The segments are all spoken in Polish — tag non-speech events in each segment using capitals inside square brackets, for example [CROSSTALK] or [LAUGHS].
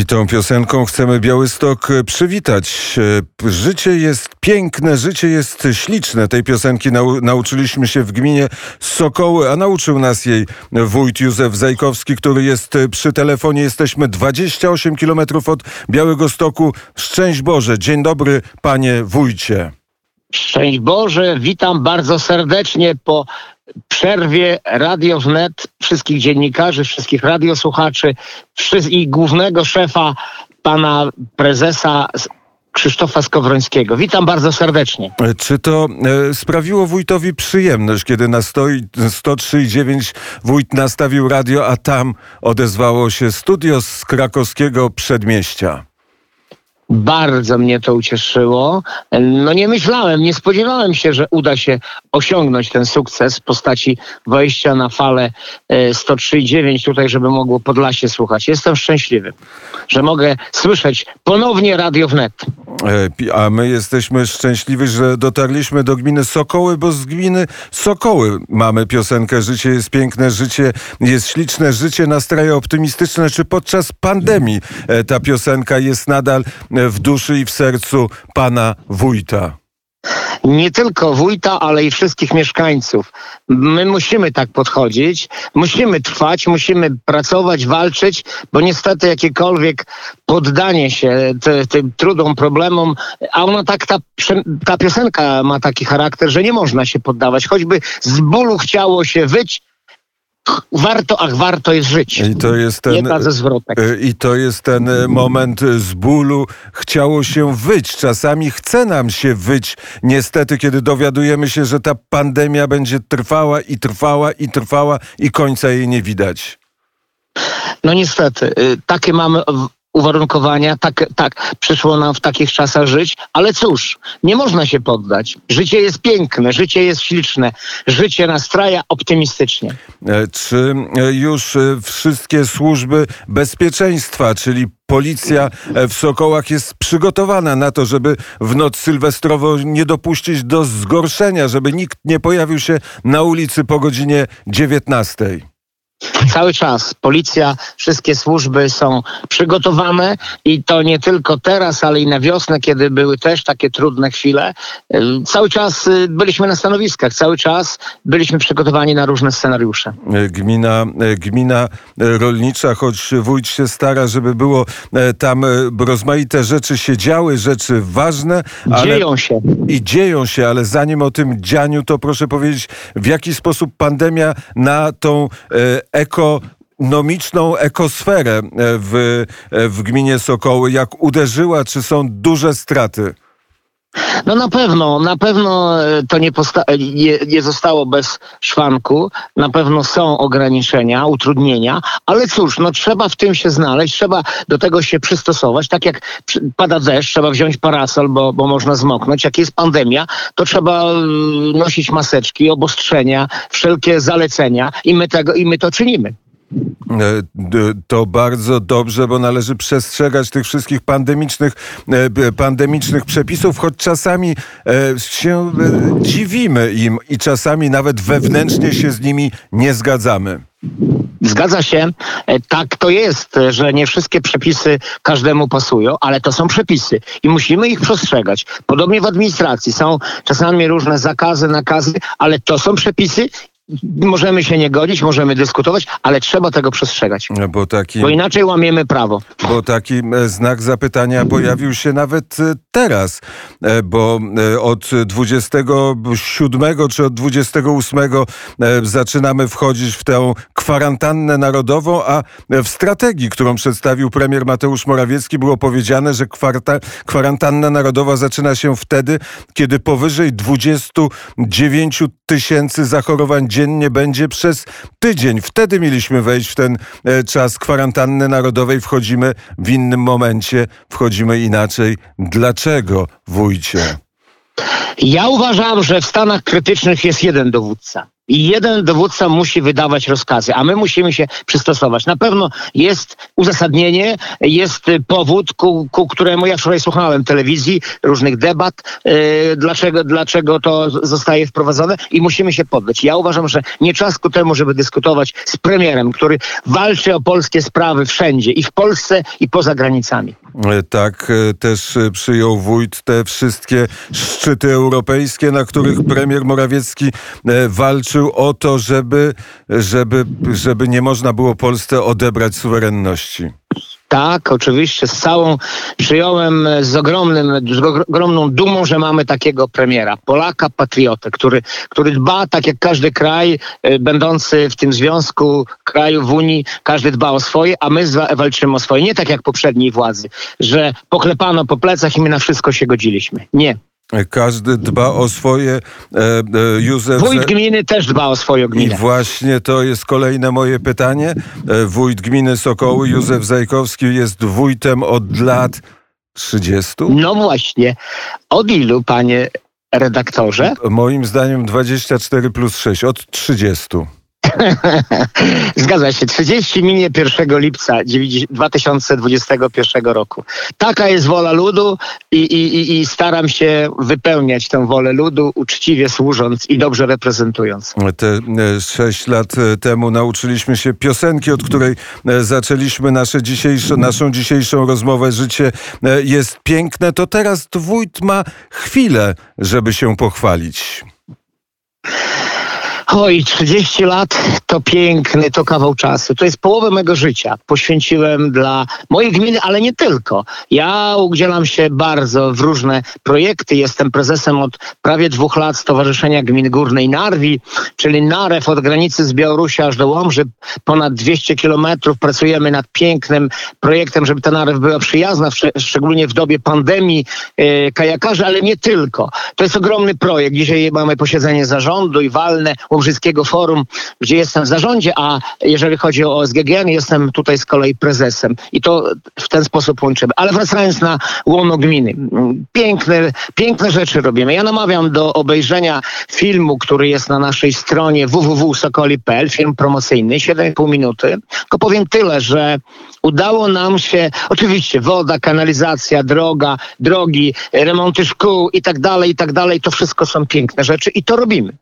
I tą piosenką chcemy Białystok e, przywitać. E, życie jest piękne, życie jest śliczne. Tej piosenki nau nauczyliśmy się w gminie Sokoły, a nauczył nas jej wójt Józef Zajkowski, który jest e, przy telefonie. Jesteśmy 28 kilometrów od Białego Stoku. Szczęść Boże. Dzień dobry, panie wójcie. Szczęść Boże, witam bardzo serdecznie po przerwie Radio Wnet wszystkich dziennikarzy, wszystkich radiosłuchaczy i głównego szefa, pana prezesa Krzysztofa Skowrońskiego. Witam bardzo serdecznie. Czy to e, sprawiło wójtowi przyjemność, kiedy na 103,9 wójt nastawił radio, a tam odezwało się studio z krakowskiego przedmieścia? Bardzo mnie to ucieszyło. No nie myślałem, nie spodziewałem się, że uda się osiągnąć ten sukces w postaci wejścia na falę 103,9 e, tutaj, żeby mogło Podlasie słuchać. Jestem szczęśliwy, że mogę słyszeć ponownie Radio Wnet. E, a my jesteśmy szczęśliwi, że dotarliśmy do gminy Sokoły, bo z gminy Sokoły mamy piosenkę Życie jest piękne, życie jest śliczne, życie nastraja optymistyczne. Czy podczas pandemii e, ta piosenka jest nadal w duszy i w sercu pana wójta? nie tylko wójta, ale i wszystkich mieszkańców. My musimy tak podchodzić, musimy trwać, musimy pracować, walczyć, bo niestety jakiekolwiek poddanie się tym trudom, problemom, a ona tak, ta, ta piosenka ma taki charakter, że nie można się poddawać. Choćby z bólu chciało się wyć, warto, ach, warto jest żyć. I to jest ten, ze zwrotek. E, I to jest ten e, moment z bólu. Chciało się wyć. Czasami chce nam się wyć. Niestety, kiedy dowiadujemy się, że ta pandemia będzie trwała i trwała i trwała i końca jej nie widać. No niestety, y, takie mamy uwarunkowania, tak, tak, przyszło nam w takich czasach żyć, ale cóż, nie można się poddać. Życie jest piękne, życie jest śliczne, życie nastraja optymistycznie. E, czy e, już e, wszystkie służby bezpieczeństwa, czyli policja w Sokołach jest przygotowana na to, żeby w noc sylwestrową nie dopuścić do zgorszenia, żeby nikt nie pojawił się na ulicy po godzinie 19? Cały czas policja, wszystkie służby są przygotowane i to nie tylko teraz, ale i na wiosnę, kiedy były też takie trudne chwile. Cały czas y, byliśmy na stanowiskach, cały czas byliśmy przygotowani na różne scenariusze. Gmina, gmina rolnicza, choć wójt się stara, żeby było e, tam e, rozmaite rzeczy się działy, rzeczy ważne. Dzieją się. I dzieją się, ale zanim o tym dzianiu, to proszę powiedzieć, w jaki sposób pandemia na tą e, ekonomiczną ekosferę e, w, e, w gminie Sokoły, jak uderzyła, czy są duże straty? No na pewno, na pewno e, to nie, nie, nie, zostało bez szwanku, na pewno są ograniczenia, utrudnienia, ale cóż, no trzeba w tym się znaleźć, trzeba do tego się przystosować, tak jak pada deszcz, trzeba wziąć parasol, bo, bo można zmoknąć, jak jest pandemia, to trzeba nosić maseczki, obostrzenia, wszelkie zalecenia i my, tego, i my to czynimy. E, to bardzo dobrze, bo należy przestrzegać tych wszystkich pandemicznych, e, pandemicznych przepisów, choć czasami e, się dziwimy im i czasami nawet wewnętrznie się z nimi nie zgadzamy. Zgadza się, tak to jest, że nie wszystkie przepisy każdemu pasują, ale to są przepisy i musimy ich przestrzegać. Podobnie w administracji są czasami różne zakazy, nakazy, ale to są przepisy Możemy się nie godzić, możemy dyskutować, ale trzeba tego przestrzegać. Bo, taki, bo inaczej łamiemy prawo. Bo taki e, znak zapytania pojawił się nawet e, teraz, e, bo od 27 czy od 28 zaczynamy wchodzić w tę kwarantannę narodową, a w strategii, którą przedstawił premier Mateusz Morawiecki, było powiedziane, że kwarantanna narodowa zaczyna się wtedy, kiedy powyżej 29 tysięcy zachorowań dziennie będzie przez tydzień. Wtedy mieliśmy wejść w ten e, czas kwarantanny narodowej. Wchodzimy w innym momencie, wchodzimy inaczej. Dlaczego, wójcie? Ja uważam, że w stanach krytycznych jest jeden dowódca. I jeden dowódca musi wydawać rozkazy, a my musimy się przystosować. Na pewno jest uzasadnienie, jest powód, ku, ku któremu ja wczoraj słuchałem telewizji, różnych debat, yy, dlaczego, dlaczego to zostaje wprowadzone i musimy się poddać. Ja uważam, że nie czas ku temu, żeby dyskutować z premierem, który walczy o polskie sprawy wszędzie i w Polsce i poza granicami. E, tak, e, też przyjął wójt te wszystkie szczyty europejskie, na których premier Morawiecki walczy walczył o to, żeby, żeby, żeby nie można było Polsce odebrać suwerenności. Tak, oczywiście, z całą przyjąłem z, ogromnym, z ogromną dumą, że mamy takiego premiera, Polaka, patriotę, który, który dba, tak jak każdy kraj e, będący w tym związku krajów w Unii, każdy dba o swoje, a my walczymy o swoje. Nie tak jak poprzedniej władzy, że poklepano po plecach i my na wszystko się godziliśmy. Nie. Każdy dba o swoje. E, e. Wójt gminy też dba o swoją gminę. I właśnie to jest kolejne moje pytanie. E, wójt gminy Sokoły, Józef Zajkowski, jest wójtem od lat 30? No właśnie. Od ilu, panie redaktorze? Moim zdaniem 24 plus 6, od 30. [LAUGHS] Zgadza się. 30 minie 1 lipca 2021 roku. Taka jest wola ludu i, i, i staram się wypełniać tę wolę ludu, uczciwie służąc i dobrze reprezentując. Te e, sześć lat e, temu nauczyliśmy się piosenki, od której e, zaczęliśmy nasze dzisiejsze, naszą dzisiejszą rozmowę. Życie jest piękne. To teraz wójt ma chwilę, żeby się pochwalić. Oj, 30 lat to piękny, to kawał czasu. To jest połowę mego życia. Poświęciłem dla mojej gminy, ale nie tylko. Ja udzielam się bardzo w różne projekty. Jestem prezesem od prawie dwóch lat Stowarzyszenia Gmin Górnej Narwi, czyli Narew od granicy z Białorusi aż do Łomży. Ponad 200 kilometrów pracujemy nad pięknym projektem, żeby ta Narew była przyjazna, szczególnie w dobie pandemii e, kajakarzy, ale nie tylko. To jest ogromny projekt. Dzisiaj mamy posiedzenie zarządu i walne Łobrzyckiego Forum, gdzie jestem w zarządzie, a jeżeli chodzi o SGGN, jestem tutaj z kolei prezesem. I to w ten sposób łączymy. Ale wracając na łono gminy. Piękne, piękne rzeczy robimy. Ja namawiam do obejrzenia filmu, który jest na naszej stronie www.sokoli.pl, film promocyjny, 7,5 minuty. Tylko powiem tyle, że udało nam się, oczywiście woda, kanalizacja, droga, drogi, remonty szkół i tak dalej, i tak dalej, to wszystko są piękne rzeczy i to robimy.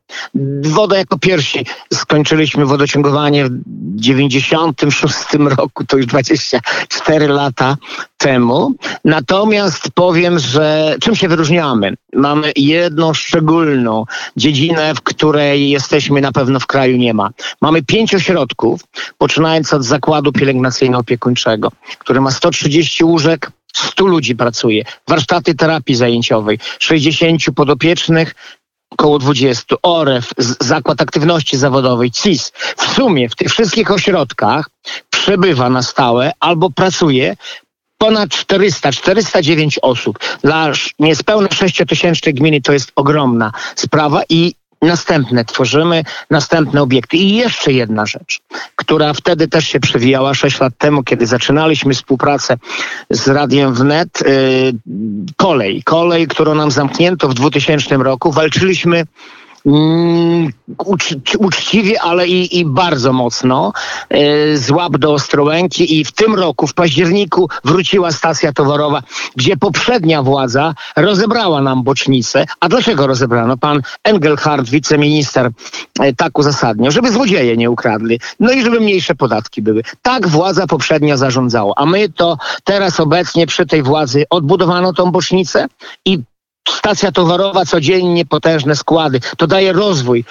Woda jako pierwsi skończyliśmy wodociągowanie w 96 roku, to już 24 lata temu. Natomiast powiem, że czym się wyróżniamy? Mamy jedną szczególną dziedzinę, w której jesteśmy na pewno w kraju nie ma. Mamy pięć ośrodków, poczynając od zakładu pielęgnacyjno-opiekuńczego, który ma 130 łóżek, 100 ludzi pracuje, warsztaty terapii zajęciowej, 60 podopiecznych, około 20, OREF, Zakład Aktywności Zawodowej, CIS. W sumie w tych wszystkich ośrodkach przebywa na stałe albo pracuje ponad 400, 409 osób. Dla niespełna 6 tysięcznej gminy to jest ogromna sprawa i następne tworzymy, następne obiekty. I jeszcze jedna rzecz, która wtedy też się przewijała 6 lat temu, kiedy zaczynaliśmy współpracę z Radiem Wnet. Yy, kolej, kolej, którą nam zamknięto w 2000 roku. Walczyliśmy ucz, uczciwie, ale i, i bardzo mocno e, z łap do Ostrołęki i w tym roku, w październiku wróciła stacja towarowa, gdzie poprzednia władza rozebrała nam bocznicę. A dlaczego rozebrano? Pan Engelhardt, wiceminister, e, tak uzasadniał, żeby złodzieje nie ukradli, no i żeby mniejsze podatki były. Tak władza poprzednia zarządzała, a my to teraz obecnie przy tej władzy odbudowano tą bocznicę i stacja towarowa, codziennie potężne składy. To daje rozwój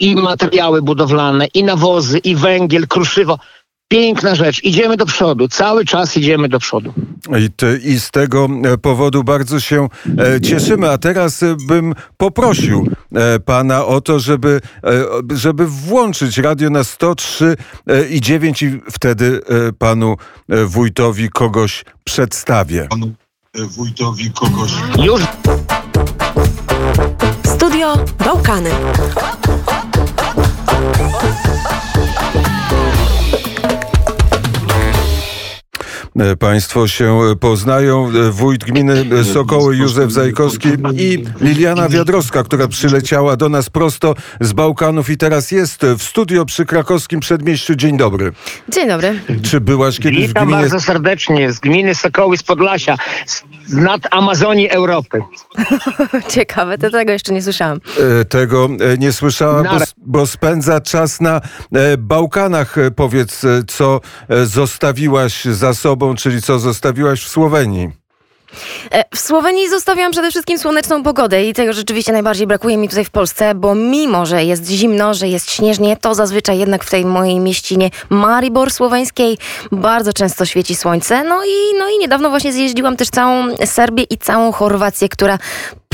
i materiały budowlane, i nawozy, i węgiel, kruszywo. Piękna rzecz. Idziemy do przodu. Cały czas idziemy do przodu. I, te, I, z tego e, powodu bardzo się e, cieszymy. A teraz e, bym poprosił pana o to, żeby, żeby włączyć radio na 103 e, i 9 i wtedy panu wójtowi kogoś przedstawię. Wójtowi kogoś. Już. Studio Bałkany. Państwo się poznają. E, wójt gminy Sokoły Józef Zajkowski i Liliana Wiadrowska, która przyleciała do nas prosto z Bałkanów i teraz jest w studio przy krakowskim przedmieściu. Dzień dobry. Dzień dobry. Czy byłaś kiedyś w Witam gminie... bardzo serdecznie z gminy Sokoły z Podlasia, z nad Amazonii Europy. [LAUGHS] Ciekawe, to tego jeszcze nie słyszałam. E, Tego e, nie słyszała, bo, s- bo spędza czas na e, Bałkanach. E, Powiedz, e, co e, zostawiłaś za sobą, czyli co zostawiłaś w Słowenii. E, W Słowenii zostawiam przede wszystkim słoneczną pogodę i tego rzeczywiście najbardziej brakuje mi tutaj w Polsce, bo mimo, że jest zimno, że jest śnieżnie, to zazwyczaj jednak w tej mojej mieścinie Maribor słoweńskiej bardzo często świeci słońce. No i, no i niedawno właśnie zjeździłam też całą Serbię i całą Chorwację, która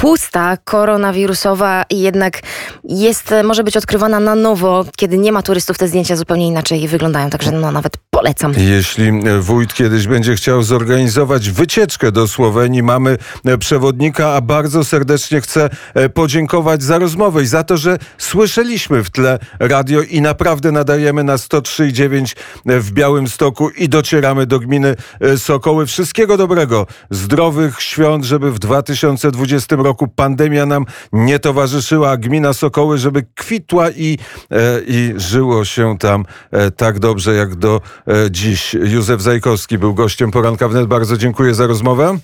pusta, koronawirusowa jednak jest, e, może być odkrywana na nowo. Kiedy nie ma turystów, te zdjęcia zupełnie inaczej wyglądają, także no nawet polecam. Jeśli e, wójt kiedyś będzie chciał zorganizować wycieczkę do Słowenii, mamy e, przewodnika, a bardzo serdecznie chcę e, podziękować za rozmowę i za to, że słyszeliśmy w tle radio i naprawdę nadajemy na 103,9 w Białym Stoku i docieramy do gminy e, Sokoły. Wszystkiego dobrego, zdrowych świąt, żeby w 2020 roku pandemia nam nie towarzyszyła, a gmina Sokoły, żeby kwitła i, e, i żyło się tam e, tak dobrze jak do e, dziś. Józef Zajkowski był gościem poranka wnet. Bardzo dziękuję za rozmowę.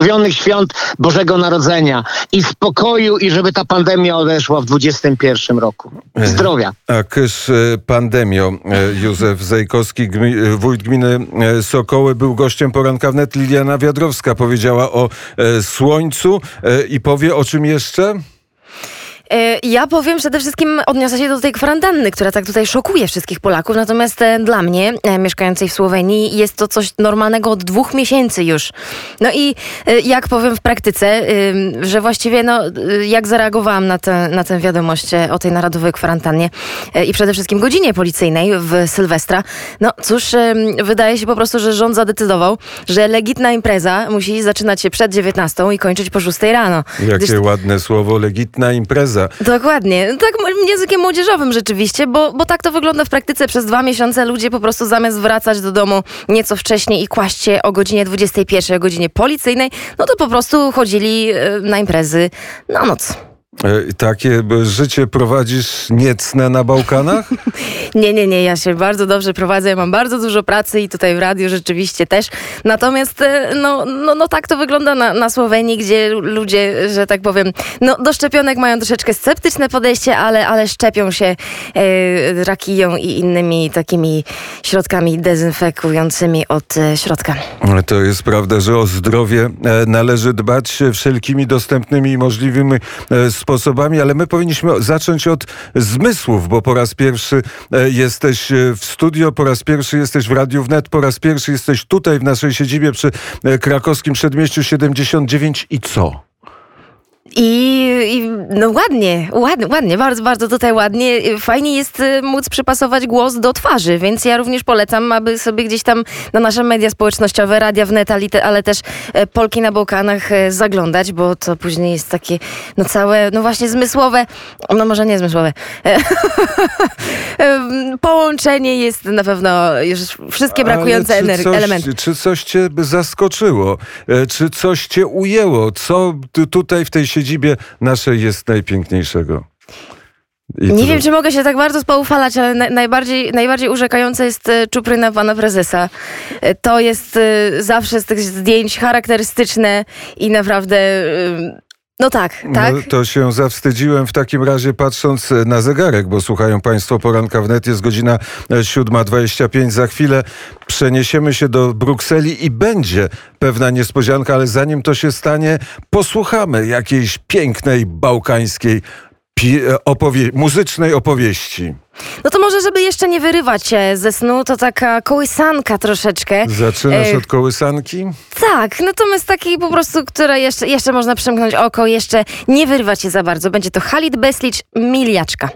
Zdrowionych świąt Bożego Narodzenia i spokoju i żeby ta pandemia odeszła w 2021 roku. Zdrowia. A kysz e, pandemio. E, Józef Zajkowski, gmi, e, wójt gminy e, Sokoły, był gościem poranka wnet. Liliana Wiadrowska powiedziała o e, słońcu e, i powie o czym jeszcze? E, Ja powiem przede wszystkim, odniosę się do tej kwarantanny, która tak tutaj szokuje wszystkich Polaków. Natomiast e, dla mnie, e, mieszkającej w Słowenii, jest to coś normalnego od dwóch miesięcy już. No i jak powiem w praktyce, że właściwie, no, jak zareagowałam na, tę na tę wiadomość o tej narodowej kwarantannie i przede wszystkim godzinie policyjnej w Sylwestra, no cóż, wydaje się po prostu, że rząd zadecydował, że legitna impreza musi zaczynać się przed 19 i kończyć po 6 rano. Jakie Gdyż- ładne słowo, legitna impreza. Dokładnie. Tak m- językiem młodzieżowym rzeczywiście, bo, bo tak to wygląda w praktyce. Przez dwa miesiące ludzie po prostu zamiast wracać do domu nieco wcześniej i kłaść się o godzinie 21, o godzinie policyjnej, no to po prostu chodzili e, na imprezy na noc. E, Takie e, życie prowadzisz niecne na Bałkanach? [LAUGHS] Nie, nie, nie, ja się bardzo dobrze prowadzę, ja mam bardzo dużo pracy i tutaj w radiu rzeczywiście też. Natomiast e, no, no, no tak to wygląda na, na Słowenii, gdzie lu- ludzie, że tak powiem, no do szczepionek mają troszeczkę sceptyczne podejście, ale, ale szczepią się e, rakiją i innymi takimi środkami dezynfekującymi od środka. To jest prawda, że o zdrowie należy dbać wszelkimi dostępnymi i możliwymi e, sposobami, ale my powinniśmy zacząć od zmysłów, bo po raz pierwszy e, jesteś e, w studio, po raz pierwszy jesteś w Radiu Wnet, po raz pierwszy jesteś tutaj w naszej siedzibie przy e, krakowskim przedmieściu 79 i co? I, I no ładnie, ładnie, ładnie, bardzo, bardzo tutaj ładnie. Fajnie jest y, móc przypasować głos do twarzy, więc ja również polecam, aby sobie gdzieś tam na nasze media społecznościowe, Radia Wnet, ale te- ale też e, Polki na Bałkanach e, zaglądać, bo to później jest takie, no całe, no właśnie zmysłowe, no może nie zmysłowe, e, [LAUGHS] połączenie jest na pewno już wszystkie brakujące Ale czy coś, elementy. Czy coś cię zaskoczyło? Czy coś cię ujęło? Co tu- tutaj w tej siedzibie naszej jest najpiękniejszego? I Nie to- wiem, czy mogę się tak bardzo spoufalać, ale na, najbardziej, najbardziej urzekające jest e, czupryna pana prezesa. E, To jest e, zawsze z tych zdjęć charakterystyczne i naprawdę... e, No tak, tak. No, to się zawstydziłem w takim razie patrząc e, na zegarek, bo słuchają Państwo poranka wnet, jest godzina e, 7.25. Za chwilę przeniesiemy się do Brukseli i będzie pewna niespodzianka, ale zanim to się stanie, posłuchamy jakiejś pięknej bałkańskiej e, opowie- muzycznej opowieści. No to może, żeby jeszcze nie wyrywać się ze snu, to taka kołysanka troszeczkę. Zaczynasz E, od kołysanki? Tak, natomiast takiej po prostu, która jeszcze, jeszcze można przymknąć oko, jeszcze nie wyrywać się za bardzo. Będzie to Halid Beslic, Miliaczka.